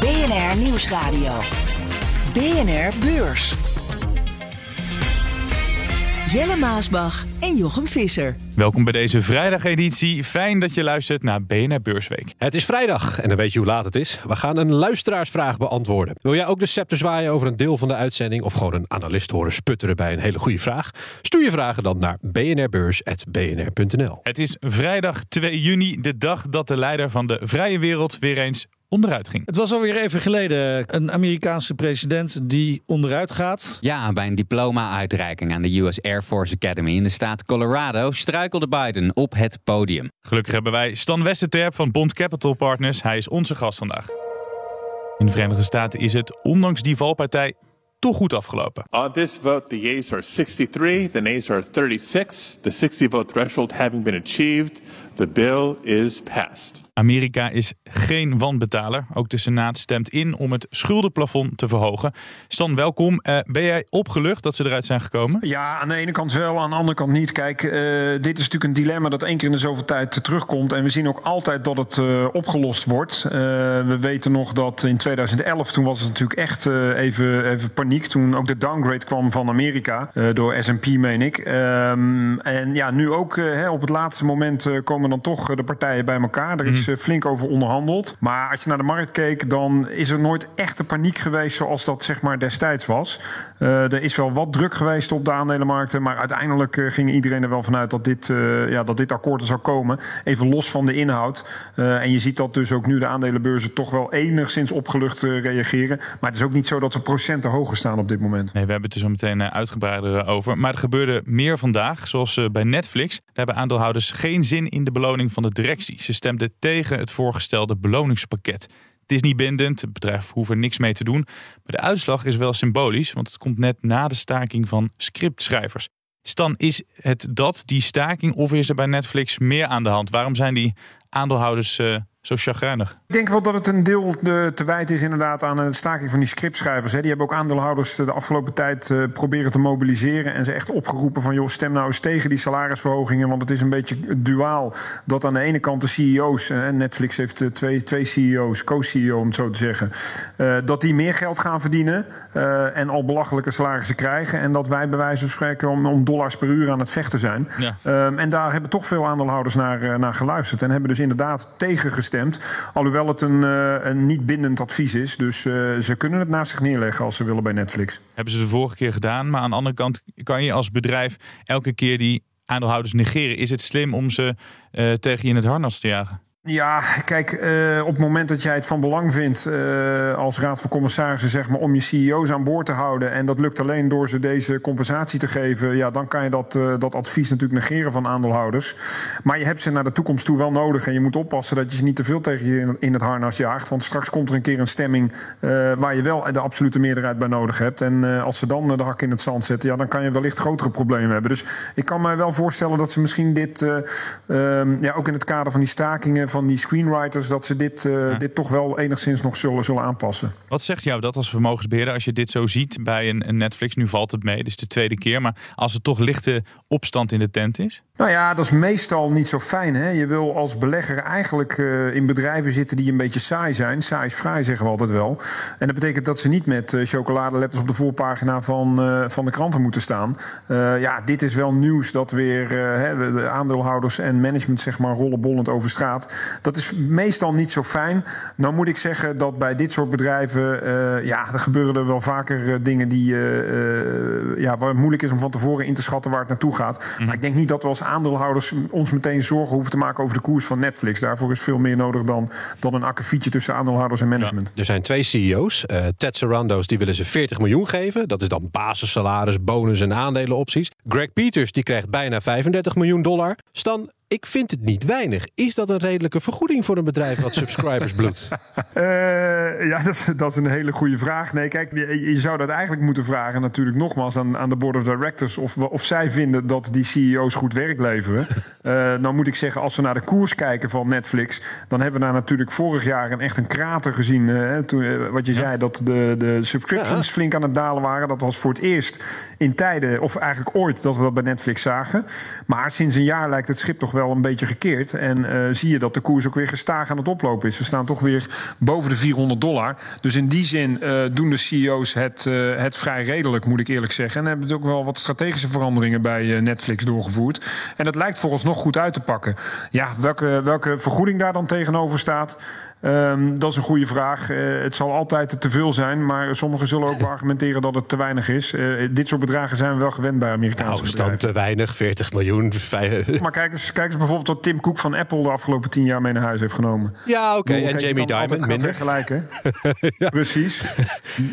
BNR Nieuwsradio. BNR Beurs. Jelle Maasbach en Jochem Visser. Welkom bij deze vrijdageditie. Fijn dat je luistert naar BNR Beursweek. Het is vrijdag en dan weet je hoe laat het is. We gaan een luisteraarsvraag beantwoorden. Wil jij ook de scepter zwaaien over een deel van de uitzending... of gewoon een analist horen sputteren bij een hele goede vraag? Stuur je vragen dan naar bnrbeurs.bnr.nl. Het is vrijdag 2 juni, de dag dat de leider van de vrije wereld weer eens onderuit ging. Het was alweer even geleden een Amerikaanse president die onderuit gaat. Ja, bij een diploma-uitreiking aan de US Air Force Academy in de staat Colorado struikelde Biden op het podium. Gelukkig hebben wij Stan Westerterp van Bond Capital Partners. Hij is onze gast vandaag. In de Verenigde Staten is het, ondanks die valpartij, toch goed afgelopen. On this vote, the yeas are 63, the nays are 36. The 60 vote threshold having been achieved, the bill is passed. Amerika is geen wanbetaler. Ook de Senaat stemt in om het schuldenplafond te verhogen. Stan, welkom. Uh, ben jij opgelucht dat ze eruit zijn gekomen? Ja, aan de ene kant wel, aan de andere kant niet. Kijk, uh, dit is natuurlijk een dilemma dat één keer in de zoveel tijd terugkomt. En we zien ook altijd dat het uh, opgelost wordt. we weten nog dat in 2011, toen was het natuurlijk echt even, even paniek. Toen ook de downgrade kwam van Amerika, door S&P meen ik. Um, en ja, nu ook hè, op het laatste moment komen dan toch de partijen bij elkaar. Er is mm. flink over onderhandeld. Maar als je naar de markt keek, dan is er nooit echte paniek geweest zoals dat zeg maar destijds was. Uh, er is wel wat druk geweest op de aandelenmarkten, maar uiteindelijk ging iedereen er wel vanuit dat dit, uh, ja, dat dit akkoord er zou komen. Even los van de inhoud. en je ziet dat dus ook nu de aandelenbeurzen toch wel enigszins opgelucht reageren. Maar het is ook niet zo dat we procenten hoger staan op dit moment. Nee, we hebben het er zo meteen uitgebreider over. Maar er gebeurde meer vandaag, zoals bij Netflix. Daar hebben aandeelhouders geen zin in de beloning van de directie. Ze stemden tegen het voorgestelde beloningspakket. Het is niet bindend, het bedrijf hoeft er niks mee te doen. Maar de uitslag is wel symbolisch, want het komt net na de staking van scriptschrijvers. Stan, is het dat, die staking, of is er bij Netflix meer aan de hand? Waarom zijn die aandeelhouders uh, zo chagrijnig? Ik denk wel dat het een deel te, te wijten is inderdaad aan de staking van die scriptschrijvers. Hè. Die hebben ook aandeelhouders de afgelopen tijd uh, proberen te mobiliseren. En ze echt opgeroepen van, joh, stem nou eens tegen die salarisverhogingen. Want het is een beetje duaal dat aan de ene kant de CEO's... en Netflix heeft twee, twee CEO's, co-CEO om het zo te zeggen... Uh, dat die meer geld gaan verdienen en al belachelijke salarissen krijgen. En dat wij bij wijze van spreken om, om dollars per uur aan het vechten zijn. Ja. Um, en daar hebben toch veel aandeelhouders naar, naar geluisterd. En hebben dus inderdaad tegengestemd. Alhoewel het een, uh, een niet bindend advies is. Dus uh, ze kunnen het naast zich neerleggen als ze willen bij Netflix. Hebben ze de vorige keer gedaan. Maar aan de andere kant kan je als bedrijf elke keer die aandeelhouders negeren. Is het slim om ze uh, tegen je in het harnas te jagen? Ja, kijk, uh, op het moment dat jij het van belang vindt uh, als raad van commissarissen, zeg maar, om je CEO's aan boord te houden. En dat lukt alleen door ze deze compensatie te geven. Ja, dan kan je dat, uh, dat advies natuurlijk negeren van aandeelhouders. Maar je hebt ze naar de toekomst toe wel nodig. En je moet oppassen dat je ze niet te veel tegen je in, het harnas jaagt. Want straks komt er een keer een stemming waar je wel de absolute meerderheid bij nodig hebt. En als ze dan de hak in het zand zetten, ja, dan kan je wellicht grotere problemen hebben. Dus ik kan mij wel voorstellen dat ze misschien dit ehm, ja, ook in het kader van die stakingen die screenwriters dat ze dit, uh, ja. dit toch wel enigszins nog zullen, zullen aanpassen. Wat zegt jou dat als vermogensbeheerder als je dit zo ziet bij een, een Netflix? Nu valt het mee, dit is de tweede keer. Maar als er toch lichte opstand in de tent is? Nou ja, dat is meestal niet zo fijn. Hè? Je wil als belegger eigenlijk uh, in bedrijven zitten die een beetje saai zijn. Saai is vrij, zeggen we altijd wel. En dat betekent dat ze niet met uh, chocoladeletters op de voorpagina van, van de kranten moeten staan. ja, dit is wel nieuws dat weer hè, de aandeelhouders en management zeg maar rollenbollend over straat. Dat is meestal niet zo fijn. Nou moet ik zeggen dat bij dit soort bedrijven, uh, ja, er gebeuren er wel vaker uh, dingen die, uh, ja, waar het moeilijk is om van tevoren in te schatten waar het naartoe gaat. Mm. Maar ik denk niet dat we als aandeelhouders ons meteen zorgen hoeven te maken over de koers van Netflix. Daarvoor is veel meer nodig dan, dan een akkefietje tussen aandeelhouders en management. Ja. Er zijn twee CEO's. Ted Sarandos, die willen ze 40 miljoen geven. Dat is dan basissalaris, bonus en aandelenopties. Greg Peters, die krijgt bijna 35 miljoen dollar. Stan, Ik vind het niet weinig. Is dat een redelijke vergoeding voor een bedrijf wat subscribers bloedt? Uh, ja, dat is, dat is, een hele goede vraag. Nee, kijk, je, je, zou dat eigenlijk moeten vragen, natuurlijk nogmaals aan, aan de board of directors, of, of zij vinden dat die CEO's goed werk leveren. Uh, nou moet ik zeggen, als we naar de koers kijken van Netflix, dan hebben we daar natuurlijk vorig jaar een, echt een krater gezien. Uh, toen, wat je ja. zei, dat de, de subscriptions ja. flink aan het dalen waren. Dat was voor het eerst in tijden, of eigenlijk ooit, dat we dat bij Netflix zagen. Maar sinds een jaar lijkt het schip toch wel een beetje gekeerd. En uh, zie je dat de koers ook weer gestaag aan het oplopen is. We staan toch weer boven de 400 dollar. Dus in die zin uh, doen de CEO's het, uh, het vrij redelijk, moet ik eerlijk zeggen. En hebben ook wel wat strategische veranderingen bij Netflix doorgevoerd. En dat lijkt volgens nog goed uit te pakken. Ja, welke, welke vergoeding daar dan tegenover staat. Um, dat is een goede vraag. Uh, het zal altijd te veel zijn, maar sommigen zullen ook argumenteren dat het te weinig is. Uh, dit soort bedragen zijn we wel gewend bij Amerikaanse nou, bedrijven. te weinig, 40 miljoen. Maar kijk eens, kijk eens bijvoorbeeld wat Tim Cook van Apple de afgelopen tien jaar mee naar huis heeft genomen. Ja, oké. Okay. En Jamie Dimon minder. vergelijken. ja. Precies.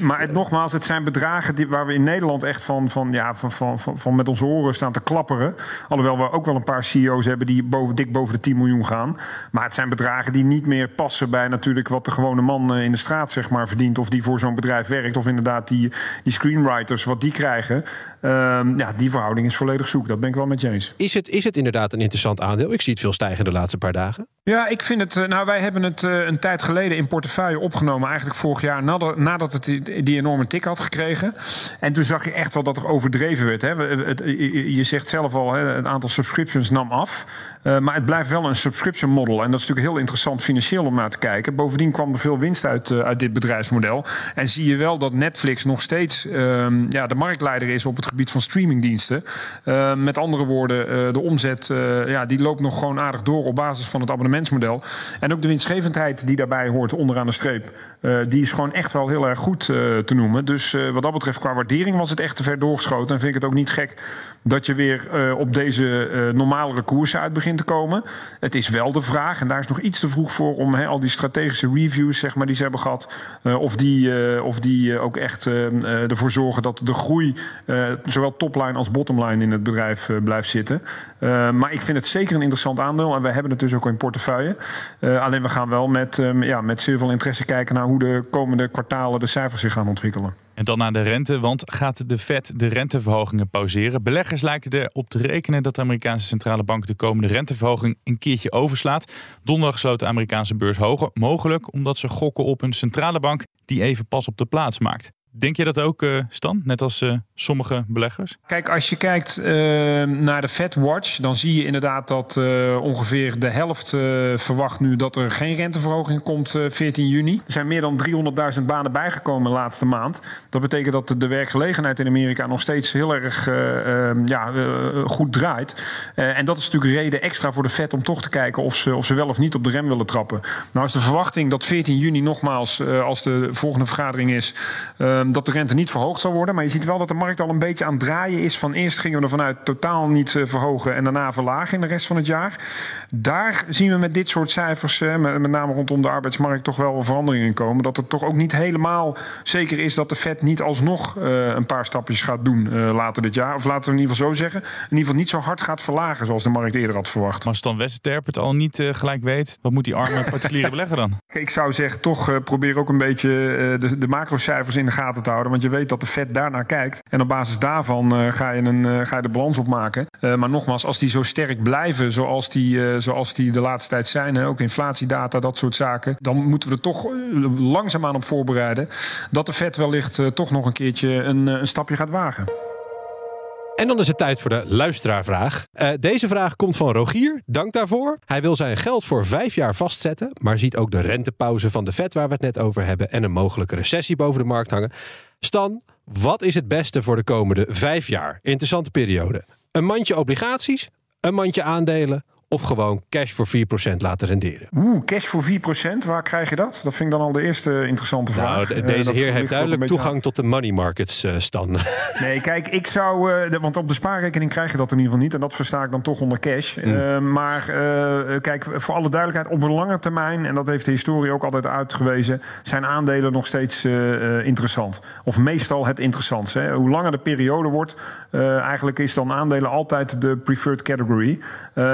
Maar het, nogmaals, het zijn bedragen die, waar we in Nederland echt van, van, ja, van, van, van, van met onze oren staan te klapperen. Alhoewel we ook wel een paar CEO's hebben die boven, dik boven de 10 miljoen gaan. Maar het zijn bedragen die niet meer passen bij natuurlijk wat de gewone man in de straat zeg maar, verdient. Of die voor zo'n bedrijf werkt. Of inderdaad die, die screenwriters, wat die krijgen. Um, ja, die verhouding is volledig zoek. Dat ben ik wel met je eens. Is het, is het inderdaad een interessant aandeel? Ik zie het veel stijgen de laatste paar dagen. Ja, ik vind het. Nou, wij hebben het uh, een tijd geleden in portefeuille opgenomen. Eigenlijk vorig jaar nadat, nadat het die, enorme tik had gekregen. En toen zag je echt wel dat er overdreven werd. Hè. Het, je zegt zelf al, hè, het aantal subscriptions nam af. Maar het blijft wel een subscription model. En dat is natuurlijk heel interessant financieel om naar te kijken. Bovendien kwam er veel winst uit, uh, uit dit bedrijfsmodel. En zie je wel dat Netflix nog steeds uh, ja, de marktleider is op het gebied van streamingdiensten. met andere woorden, de omzet ja, die loopt nog gewoon aardig door op basis van het abonnementsmodel. En ook de winstgevendheid die daarbij hoort onderaan de streep. die is gewoon echt wel heel erg goed te noemen. Dus wat dat betreft, qua waardering was het echt te ver doorgeschoten. En vind ik het ook niet gek dat je weer op deze normalere koersen uit begint te komen. Het is wel de vraag, en daar is nog iets te vroeg voor om al die strategische reviews zeg maar, die ze hebben gehad, uh, of die, uh, of die uh, ook echt ervoor zorgen dat de groei, zowel topline als bottomline in het bedrijf blijft zitten. maar ik vind het zeker een interessant aandeel en wij hebben het dus ook in portefeuille. alleen we gaan wel met, ja, met zeer veel interesse kijken naar hoe de komende kwartalen de cijfers zich gaan ontwikkelen. En dan naar de rente, want gaat de Fed de renteverhogingen pauzeren? Beleggers lijken erop te rekenen dat de Amerikaanse centrale bank de komende renteverhoging een keertje overslaat. Donderdag sloot de Amerikaanse beurs hoger, mogelijk omdat ze gokken op een centrale bank die even pas op de plaats maakt. Denk je dat ook, uh, Stan? Net als uh, sommige beleggers? Kijk, als je kijkt uh, naar de Fed Watch, dan zie je inderdaad dat ongeveer de helft verwacht nu dat er geen renteverhoging komt 14 juni. Er zijn meer dan 300.000 banen bijgekomen de laatste maand. Dat betekent dat de werkgelegenheid in Amerika nog steeds heel erg ja, goed draait. en dat is natuurlijk reden extra voor de Fed om toch te kijken of ze, of ze wel of niet op de rem willen trappen. Nou is de verwachting dat 14 juni nogmaals, als de volgende vergadering is dat de rente niet verhoogd zal worden. Maar je ziet wel dat de markt al een beetje aan het draaien is. Van eerst gingen we er vanuit totaal niet verhogen en daarna verlagen in de rest van het jaar. Daar zien we met dit soort cijfers, met name rondom de arbeidsmarkt, toch wel veranderingen komen. Dat het toch ook niet helemaal zeker is dat de Fed niet alsnog een paar stapjes gaat doen later dit jaar. Of laten we in ieder geval zo zeggen, in ieder geval niet zo hard gaat verlagen zoals de markt eerder had verwacht. Maar als Stan Westerterp het al niet gelijk weet, wat moet die arme particuliere belegger dan? Ik zou zeggen, toch probeer ook een beetje de, de macrocijfers in de gaten te houden. Want je weet dat de Fed daarnaar kijkt. En op basis daarvan uh, ga, je een, uh, ga je de balans opmaken. Uh, maar nogmaals, als die zo sterk blijven zoals die, zoals die de laatste tijd zijn, hè, ook inflatiedata, dat soort zaken, dan moeten we er toch langzaamaan op voorbereiden dat de Fed wellicht toch nog een keertje een, een stapje gaat wagen. En dan is het tijd voor de luisteraarvraag. Uh, deze vraag komt van Rogier. Dank daarvoor. Hij wil zijn geld voor vijf jaar vastzetten, maar ziet ook de rentepauze van de Fed waar we het net over hebben en een mogelijke recessie boven de markt hangen. Stan, wat is het beste voor de komende vijf jaar? Interessante periode. Een mandje obligaties, een mandje aandelen of gewoon cash voor 4% laten renderen? Oeh, cash voor 4%, waar krijg je dat? Dat vind ik dan al de eerste interessante vraag. Nou, deze uh, heer heeft duidelijk toegang aan. tot de money markets uh, stand. Nee, kijk, ik zou... Uh, de, want op de spaarrekening krijg je dat in ieder geval niet. En dat versta ik dan toch onder cash. Mm. maar kijk, voor alle duidelijkheid, op een lange termijn... en dat heeft de historie ook altijd uitgewezen... zijn aandelen nog steeds interessant. Of meestal het interessantste. Hè. Hoe langer de periode wordt... eigenlijk is dan aandelen altijd de preferred category.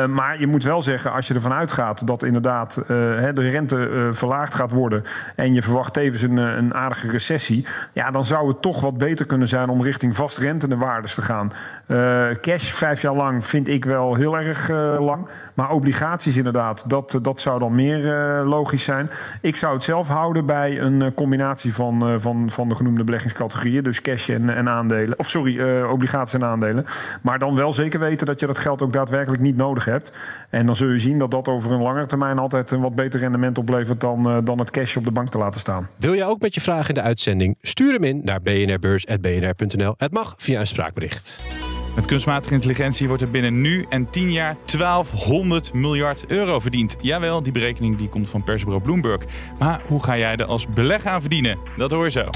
maar je moet wel zeggen, als je ervan uitgaat dat inderdaad uh, de rente uh, verlaagd gaat worden. en je verwacht tevens een, een aardige recessie. ja, dan zou het toch wat beter kunnen zijn om richting vastrentende waardes te gaan. Cash vijf jaar lang vind ik wel heel erg lang. Maar obligaties inderdaad, dat, dat zou dan meer logisch zijn. Ik zou het zelf houden bij een combinatie van, van, van de genoemde beleggingscategorieën. Dus cash en, en aandelen. Of sorry, obligaties en aandelen. Maar dan wel zeker weten dat je dat geld ook daadwerkelijk niet nodig hebt. En dan zul je zien dat dat over een langere termijn altijd een wat beter rendement oplevert dan, uh, dan het cash op de bank te laten staan. Wil jij ook met je vraag in de uitzending? Stuur hem in naar bnrbeurs.bnr.nl. Het mag via een spraakbericht. Met kunstmatige intelligentie wordt er binnen nu en 10 jaar 1200 miljard euro verdiend. Jawel, die berekening die komt van persbureau Bloomberg. Maar hoe ga jij er als belegger aan verdienen? Dat hoor je zo.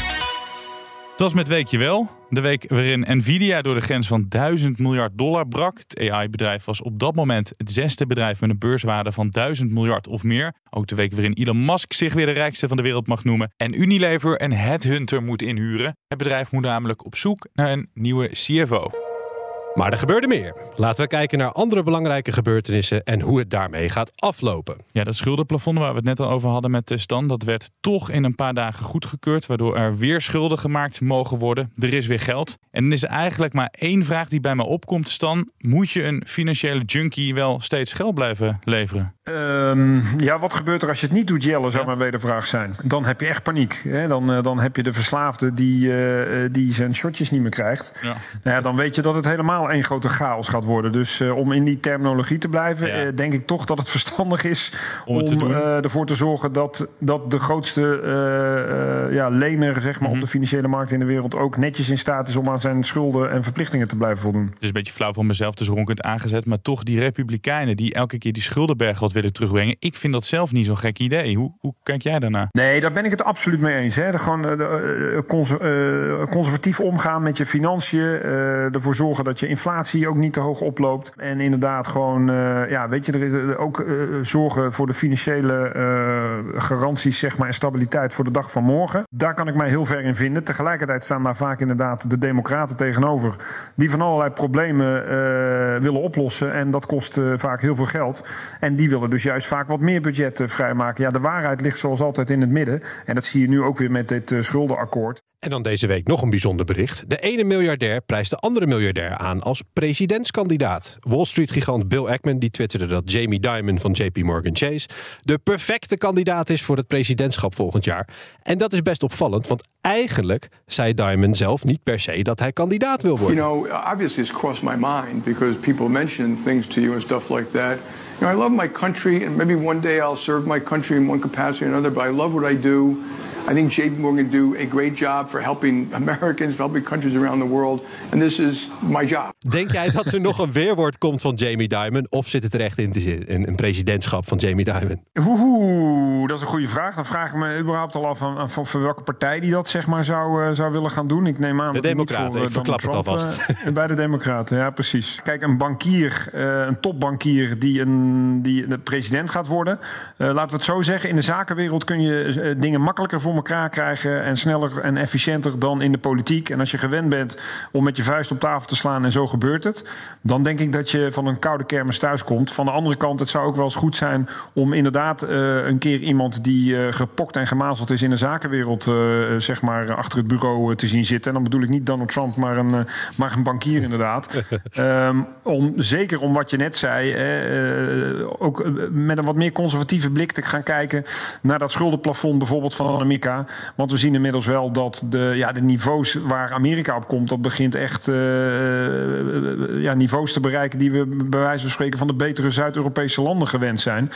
Het was met weekje wel. De week waarin Nvidia door de grens van 1000 miljard dollar brak. Het AI-bedrijf was op dat moment het zesde bedrijf met een beurswaarde van 1000 miljard of meer. Ook de week waarin Elon Musk zich weer de rijkste van de wereld mag noemen. En Unilever een headhunter moet inhuren. Het bedrijf moet namelijk op zoek naar een nieuwe CFO. Maar er gebeurde meer. Laten we kijken naar andere belangrijke gebeurtenissen en hoe het daarmee gaat aflopen. Ja, dat schuldenplafond waar we het net al over hadden met Stan, dat werd toch in een paar dagen goedgekeurd, waardoor er weer schulden gemaakt mogen worden. Er is weer geld. En dan is er eigenlijk maar één vraag die bij me opkomt, Stan. Moet je een financiële junkie wel steeds geld blijven leveren? Um, ja, wat gebeurt er als je het niet doet, Jelle, zou ja. mijn wedervraag zijn. Dan heb je echt paniek. Hè? Dan, uh, dan heb je de verslaafde die, uh, die zijn shotjes niet meer krijgt. Ja. Nou ja, dan weet je dat het helemaal één grote chaos gaat worden. Dus uh, om in die terminologie te blijven, ja. denk ik toch dat het verstandig is om, om te ervoor te zorgen dat, dat de grootste ja, lener zeg maar, mm -hmm. op de financiële markt in de wereld ook netjes in staat is om aan zijn schulden en verplichtingen te blijven voldoen. Het is een beetje flauw van mezelf, dus ronkend aangezet. Maar toch die republikeinen die elke keer die schuldenberg wat willen terugbrengen. Ik vind dat zelf niet zo'n gek idee. Hoe, hoe kijk jij daarna? Nee, daar ben ik het absoluut mee eens. Hè. Gewoon uh, cons uh, conservatief omgaan met je financiën. Ervoor zorgen dat je inflatie ook niet te hoog oploopt. En inderdaad gewoon, ja, weet je, er is ook zorgen voor de financiële garanties zeg maar, en stabiliteit voor de dag van morgen. Daar kan ik mij heel ver in vinden. Tegelijkertijd staan daar vaak inderdaad de democraten tegenover. Die van allerlei problemen willen oplossen. En dat kost vaak heel veel geld. En die willen dus juist vaak wat meer budget vrijmaken. Ja, de waarheid ligt zoals altijd in het midden. En dat zie je nu ook weer met dit schuldenakkoord. En dan deze week nog een bijzonder bericht. De ene miljardair prijst de andere miljardair aan als presidentskandidaat. Wall Street-gigant Bill Ackman die twitterde dat Jamie Dimon van JP Morgan Chase de perfecte kandidaat is voor het presidentschap volgend jaar. En dat is best opvallend, want eigenlijk zei Dimon zelf niet per se dat hij kandidaat wil worden. You know, obviously it's crossed my mind because people mention things to you and stuff like that. You know, I love my country, and maybe one day I'll serve my country in one capacity or another, but I love what I do. I think JP Morgan do a great job for helping Americans, for helping countries around the world. And this is my job. Denk jij dat er nog een weerwoord komt van Jamie Dimon? Of zit het er echt in te zitten, een presidentschap van Jamie Dimon? Oeh, dat is een goede vraag. Dan vraag ik me überhaupt al af van, van, van welke partij die dat zeg maar zou, uh, zou willen gaan doen. Ik neem aan de Democraten, voor, uh, ik verklap het alvast. Uh, bij de Democraten, ja precies. Kijk, een bankier, een topbankier die, een, die de president gaat worden. laten we het zo zeggen, in de zakenwereld kun je dingen makkelijker voor elkaar krijgen en sneller en efficiënter dan in de politiek. En als je gewend bent om met je vuist op tafel te slaan en zo gebeurt het, dan denk ik dat je van een koude kermis thuis komt. Van de andere kant, het zou ook wel eens goed zijn om inderdaad uh, een keer iemand die uh, gepokt en gemazeld is in de zakenwereld, uh, zeg maar, achter het bureau te zien zitten. En dan bedoel ik niet Donald Trump, maar een, maar een bankier inderdaad. um, om, zeker om wat je net zei, ook met een wat meer conservatieve blik te gaan kijken naar dat schuldenplafond bijvoorbeeld van Want we zien inmiddels wel dat de, ja, de niveaus waar Amerika op komt, dat begint echt uh, ja, niveaus te bereiken die we bij wijze van spreken van de betere Zuid-Europese landen gewend zijn.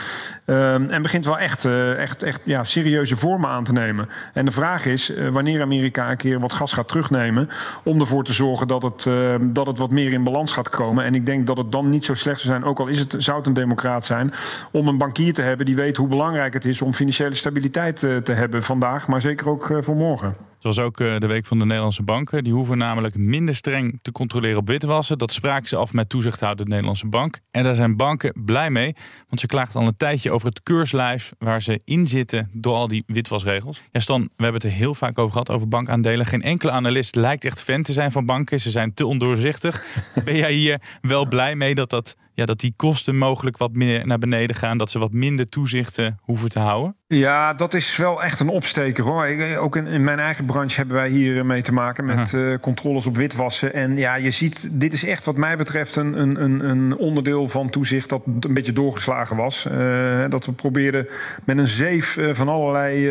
Uh, en begint wel echt, uh, echt, echt ja, serieuze vormen aan te nemen. En de vraag is wanneer Amerika een keer wat gas gaat terugnemen om ervoor te zorgen dat het, dat het wat meer in balans gaat komen. En ik denk dat het dan niet zo slecht zou zijn, ook al is het, zou het een democraat zijn, om een bankier te hebben die weet hoe belangrijk het is om financiële stabiliteit te hebben vandaag maar zeker ook voor morgen. Zoals ook de week van de Nederlandse banken. Die hoeven namelijk minder streng te controleren op witwassen. Dat spraken ze af met toezichthouder de Nederlandse bank. En daar zijn banken blij mee. Want ze klaagt al een tijdje over het keurslijf waar ze in zitten door al die witwasregels. Ja Stan, we hebben het er heel vaak over gehad over bankaandelen. Geen enkele analist lijkt echt fan te zijn van banken. Ze zijn te ondoorzichtig. ben jij hier wel blij mee dat dat ja, dat die kosten mogelijk wat meer naar beneden gaan. Dat ze wat minder toezichten hoeven te houden? Ja, dat is wel echt een opsteker hoor. Ik, ook in, in, mijn eigen branche hebben wij hier mee te maken met uh, controles op witwassen. En ja, je ziet, dit is echt wat mij betreft een, een, een onderdeel van toezicht dat een beetje doorgeslagen was. Uh, dat we probeerden met een zeef van allerlei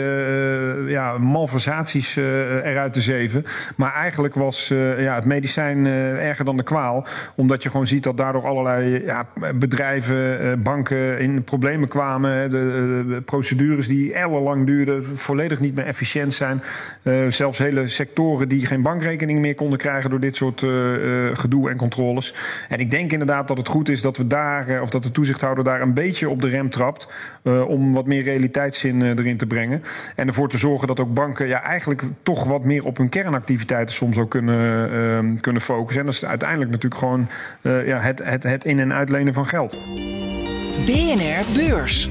ja, malversaties eruit te zeven. Maar eigenlijk was ja, het medicijn erger dan de kwaal. Omdat je gewoon ziet dat daardoor allerlei ja, bedrijven, banken in problemen kwamen. De, de procedures die ellenlang duurden, volledig niet meer efficiënt zijn. Uh, zelfs hele sectoren die geen bankrekening meer konden krijgen door dit soort gedoe en controles. En ik denk inderdaad dat het goed is dat we daar, of dat de toezichthouder daar een beetje op de rem trapt. om wat meer realiteitszin erin te brengen. En ervoor te zorgen dat ook banken ja, eigenlijk toch wat meer op hun kernactiviteiten soms ook kunnen, kunnen focussen. En dat is uiteindelijk natuurlijk gewoon ja, het, het, het in- en uitlenen van geld. BNR Beurs.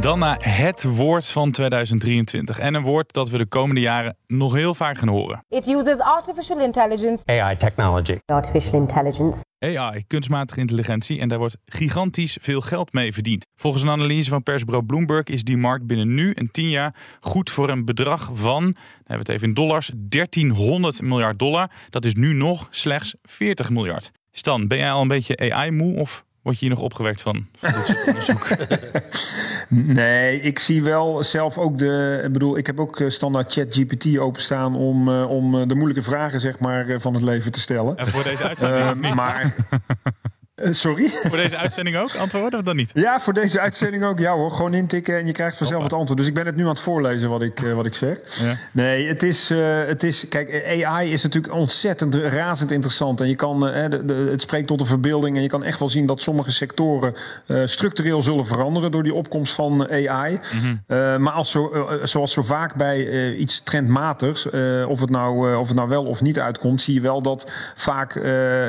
Dan naar het woord van 2023. En een woord dat we de komende jaren nog heel vaak gaan horen. It uses artificial intelligence. AI technology. Artificial intelligence. AI, kunstmatige intelligentie. En daar wordt gigantisch veel geld mee verdiend. Volgens een analyse van persbureau Bloomberg is die markt binnen nu en 10 jaar goed voor een bedrag van, dan hebben we het even in dollars, 1300 miljard dollar. Dat is nu nog slechts 40 miljard. Stan, ben jij al een beetje AI-moe of Word je hier nog opgewekt van, van dit soort onderzoek? nee, ik zie wel zelf ook de. Ik bedoel, ik heb ook standaard ChatGPT openstaan om, uh, om de moeilijke vragen zeg maar, van het leven te stellen. En voor deze uitzending. Uh, maar. Sorry? Voor deze uitzending ook antwoorden of dan niet? Ja, voor deze uitzending ook. Ja hoor, gewoon intikken en je krijgt vanzelf het antwoord. Dus ik ben het nu aan het voorlezen wat ik, uh, wat ik zeg. Ja. Nee, het is, uh, het is... Kijk, AI is natuurlijk ontzettend razend interessant. En je kan, uh, de, de, het spreekt tot de verbeelding. En je kan echt wel zien dat sommige sectoren structureel zullen veranderen... door die opkomst van AI. Mm -hmm. maar als zo, zoals zo vaak bij iets trendmatigs... of, het nou, of het nou wel of niet uitkomt... zie je wel dat vaak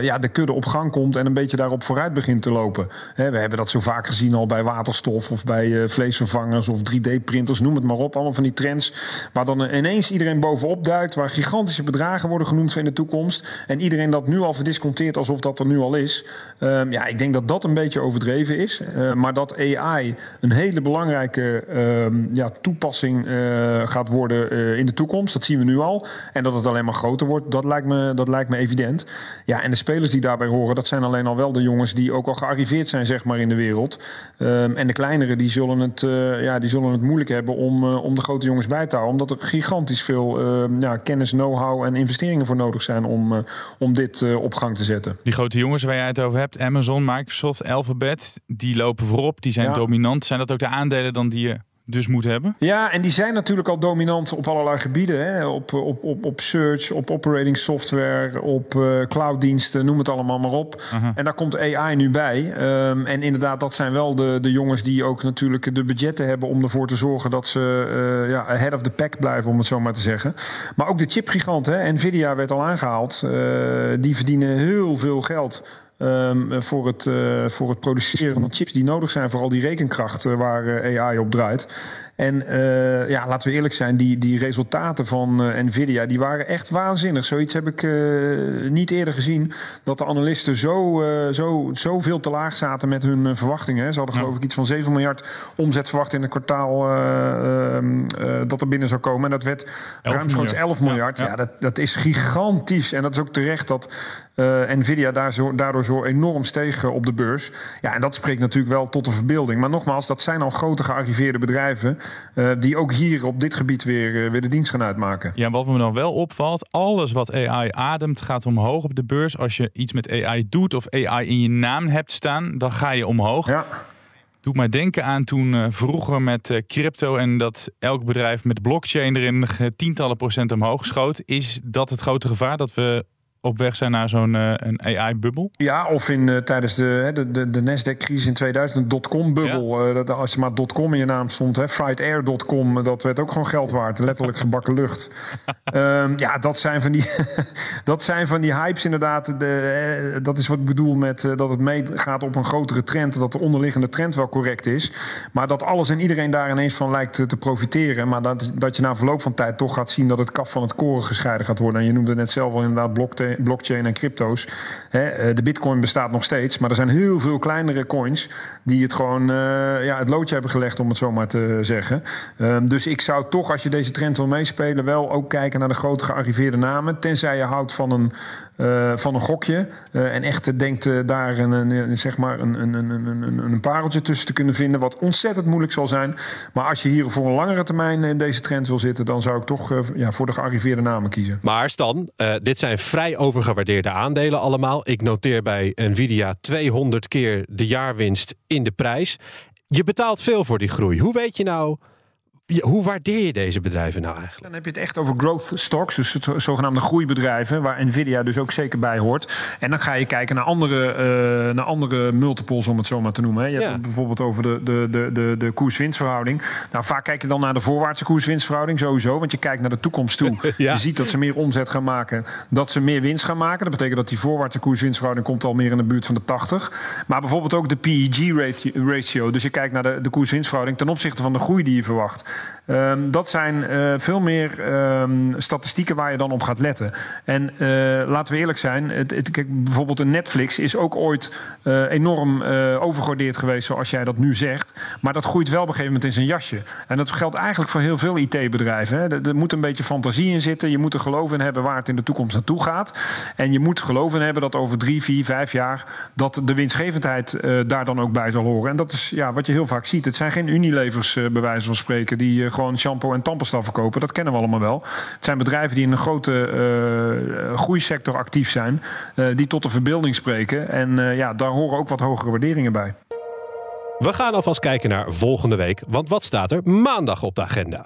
ja, de kudde op gang komt... en een beetje daarop vooruit begint te lopen. we hebben dat zo vaak gezien al bij waterstof of bij uh, vleesvervangers of 3D-printers, noem het maar op. Allemaal van die trends waar dan ineens iedereen bovenop duikt, waar gigantische bedragen worden genoemd in de toekomst. En iedereen dat nu al verdisconteert alsof dat er nu al is. Um, ja, ik denk dat dat een beetje overdreven is. Uh, maar dat AI een hele belangrijke um, ja, toepassing uh, gaat worden in de toekomst, dat zien we nu al. En dat het alleen maar groter wordt, dat lijkt me, dat lijkt me evident. Ja, en de spelers die daarbij horen, dat zijn alleen al wel de jongens die ook al gearriveerd zijn zeg maar, in de wereld. Um, en de kleinere die zullen het, uh, ja, die zullen het moeilijk hebben om, uh, om de grote jongens bij te houden. Omdat er gigantisch veel uh, ja, kennis, know-how en investeringen voor nodig zijn om, om dit op gang te zetten. Die grote jongens waar jij het over hebt, Amazon, Microsoft, Alphabet, die lopen voorop, die zijn ja. dominant. Zijn dat ook de aandelen dan die je dus moet hebben? Ja, en die zijn natuurlijk al dominant op allerlei gebieden. Hè? Op, op, op, op search, op operating software, op uh, clouddiensten, noem het allemaal maar op. Uh -huh. En daar komt AI nu bij. Um, en inderdaad, dat zijn wel de, de jongens die ook natuurlijk de budgetten hebben om ervoor te zorgen dat ze uh, ja, ahead of the pack blijven, om het zo maar te zeggen. Maar ook de chipgiganten, Nvidia werd al aangehaald, uh, die verdienen heel veel geld. Um, voor, het, uh, voor het produceren van chips die nodig zijn voor al die rekenkracht waar uh, AI op draait. En uh, ja, laten we eerlijk zijn, die, die resultaten van uh, Nvidia die waren echt waanzinnig. Zoiets heb ik uh, niet eerder gezien. Dat de analisten zo, zo, zo veel te laag zaten met hun verwachtingen. Ze hadden geloof ik iets van 7 miljard omzet verwacht in het kwartaal dat er binnen zou komen. En dat werd ruimschoots 11 miljard. Ja, ja. ja, dat, dat is gigantisch. En dat is ook terecht dat Nvidia daar zo, daardoor zo enorm steeg op de beurs. Ja, en dat spreekt natuurlijk wel tot de verbeelding. Maar nogmaals, dat zijn al grote gearriveerde bedrijven. Uh, die ook hier op dit gebied weer, uh, weer de dienst gaan uitmaken. Ja, wat me dan wel opvalt, alles wat AI ademt gaat omhoog op de beurs. Als je iets met AI doet of AI in je naam hebt staan, dan ga je omhoog. Ja. Doet mij denken aan toen uh, vroeger met crypto en dat elk bedrijf met blockchain erin tientallen procent omhoog schoot. Is dat het grote gevaar dat we op weg zijn naar zo'n uh, een AI-bubbel? Ja, of in, uh, tijdens de, de, de, de Nasdaq-crisis in 2000, een dotcom-bubbel. Ja. Uh, als je maar dotcom in je naam stond, hè, frightair.com, dat werd ook gewoon geld waard. Letterlijk gebakken lucht. um, ja, dat zijn van die, dat zijn van die hypes inderdaad. De, dat is wat ik bedoel met dat het meegaat op een grotere trend. Dat de onderliggende trend wel correct is. Maar dat alles en iedereen daar ineens van lijkt te profiteren. Maar dat, dat je na verloop van tijd toch gaat zien dat het kaf van het koren gescheiden gaat worden. En je noemde het net zelf al inderdaad blockchain blockchain, en crypto's. Hè, eh, de bitcoin bestaat nog steeds, maar er zijn heel veel kleinere coins die het gewoon eh, ja, het loodje hebben gelegd, om het zo maar te zeggen. Ehm, dus ik zou toch, als je deze trend wil meespelen, wel ook kijken naar de grote gearriveerde namen. Tenzij je houdt van een, eh, van een gokje eh, en echt denkt eh, daar een, een, zeg maar een, een, een, een, pareltje tussen te kunnen vinden, wat ontzettend moeilijk zal zijn. Maar als je hier voor een langere termijn in deze trend wil zitten, dan zou ik toch ja, voor de gearriveerde namen kiezen. Maar Stan, dit zijn vrij overgewaardeerde aandelen allemaal. Ik noteer bij Nvidia 200 keer de jaarwinst in de prijs. Je betaalt veel voor die groei. Hoe weet je nou, hoe waardeer je deze bedrijven nou eigenlijk? Dan heb je het echt over growth stocks, dus het zogenaamde groeibedrijven, waar Nvidia dus ook zeker bij hoort. En dan ga je kijken naar andere, eh, naar andere multiples, om het zo maar te noemen. hè. Je hebt het bijvoorbeeld over de, de, de, de, de koers-winstverhouding. Nou, vaak kijk je dan naar de voorwaartse koers-winstverhouding sowieso, want je kijkt naar de toekomst toe. Ja. Je ziet dat ze meer omzet gaan maken, dat ze meer winst gaan maken. Dat betekent dat die voorwaartse koers-winstverhouding komt al meer in de buurt van de 80. Maar bijvoorbeeld ook de PEG-ratio, dus je kijkt naar de, de koers-winstverhouding ten opzichte van de groei die je verwacht. Ehm, dat zijn eh, veel meer ehm, statistieken waar je dan op gaat letten. En eh, laten we eerlijk zijn, het, bijvoorbeeld een Netflix is ook ooit eh, enorm overgewaardeerd geweest, zoals jij dat nu zegt. Maar dat groeit wel op een gegeven moment in zijn jasje. En dat geldt eigenlijk voor heel veel IT-bedrijven. Er, moet een beetje fantasie in zitten. Je moet er geloof in hebben waar het in de toekomst naartoe gaat. En je moet geloof in hebben dat over drie, vier, vijf jaar dat de winstgevendheid daar dan ook bij zal horen. En dat is ja, wat je heel vaak ziet. Het zijn geen Unilevers, bij wijze van spreken, die eh, gewoon shampoo en tandpasta verkopen. Dat kennen we allemaal wel. Het zijn bedrijven die in een grote eh, groeisector actief zijn, eh, die tot de verbeelding spreken. En ja, daar horen ook wat hogere waarderingen bij. We gaan alvast kijken naar volgende week, want wat staat er maandag op de agenda?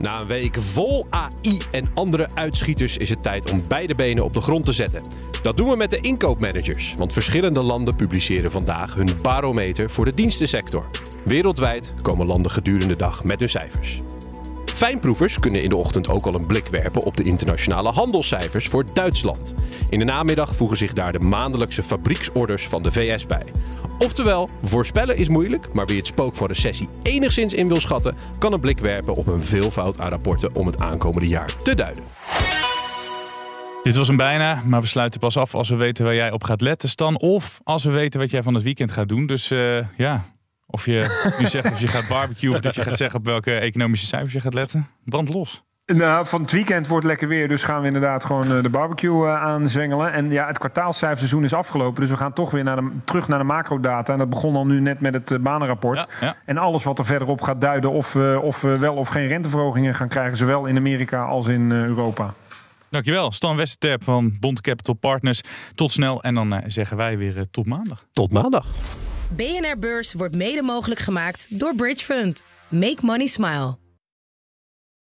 Na een week vol AI en andere uitschieters is het tijd om beide benen op de grond te zetten. Dat doen we met de inkoopmanagers, want verschillende landen publiceren vandaag hun barometer voor de dienstensector. Wereldwijd komen landen gedurende de dag met hun cijfers. Fijnproevers kunnen in de ochtend ook al een blik werpen op de internationale handelscijfers voor Duitsland. In de namiddag voegen zich daar de maandelijkse fabrieksorders van de VS bij. Oftewel, voorspellen is moeilijk, maar wie het spook van recessie enigszins in wil schatten, kan een blik werpen op een veelvoud aan rapporten om het aankomende jaar te duiden. Dit was hem bijna, maar we sluiten pas af als we weten waar jij op gaat letten, Stan. Of als we weten wat jij van het weekend gaat doen. Dus eh, ja, of je nu zegt of je gaat barbecue of dat je gaat zeggen op welke economische cijfers je gaat letten. Brand los. Nou, van het weekend wordt lekker weer, dus gaan we inderdaad gewoon eh, de barbecue eh, aanzwengelen. En ja, het kwartaalcijferseizoen is afgelopen, dus we gaan toch weer naar de, terug naar de macrodata. En dat begon al nu net met het eh, banenrapport. Ja, ja. En alles wat er verderop gaat duiden of, we of we wel of geen renteverhogingen gaan krijgen, zowel in Amerika als in eh, Europa. Dankjewel, Stan Westerterp van Bond Capital Partners. Tot snel en dan zeggen wij weer tot maandag. Tot maandag. BNR Beurs wordt mede mogelijk gemaakt door Bridge Fund. Make money smile.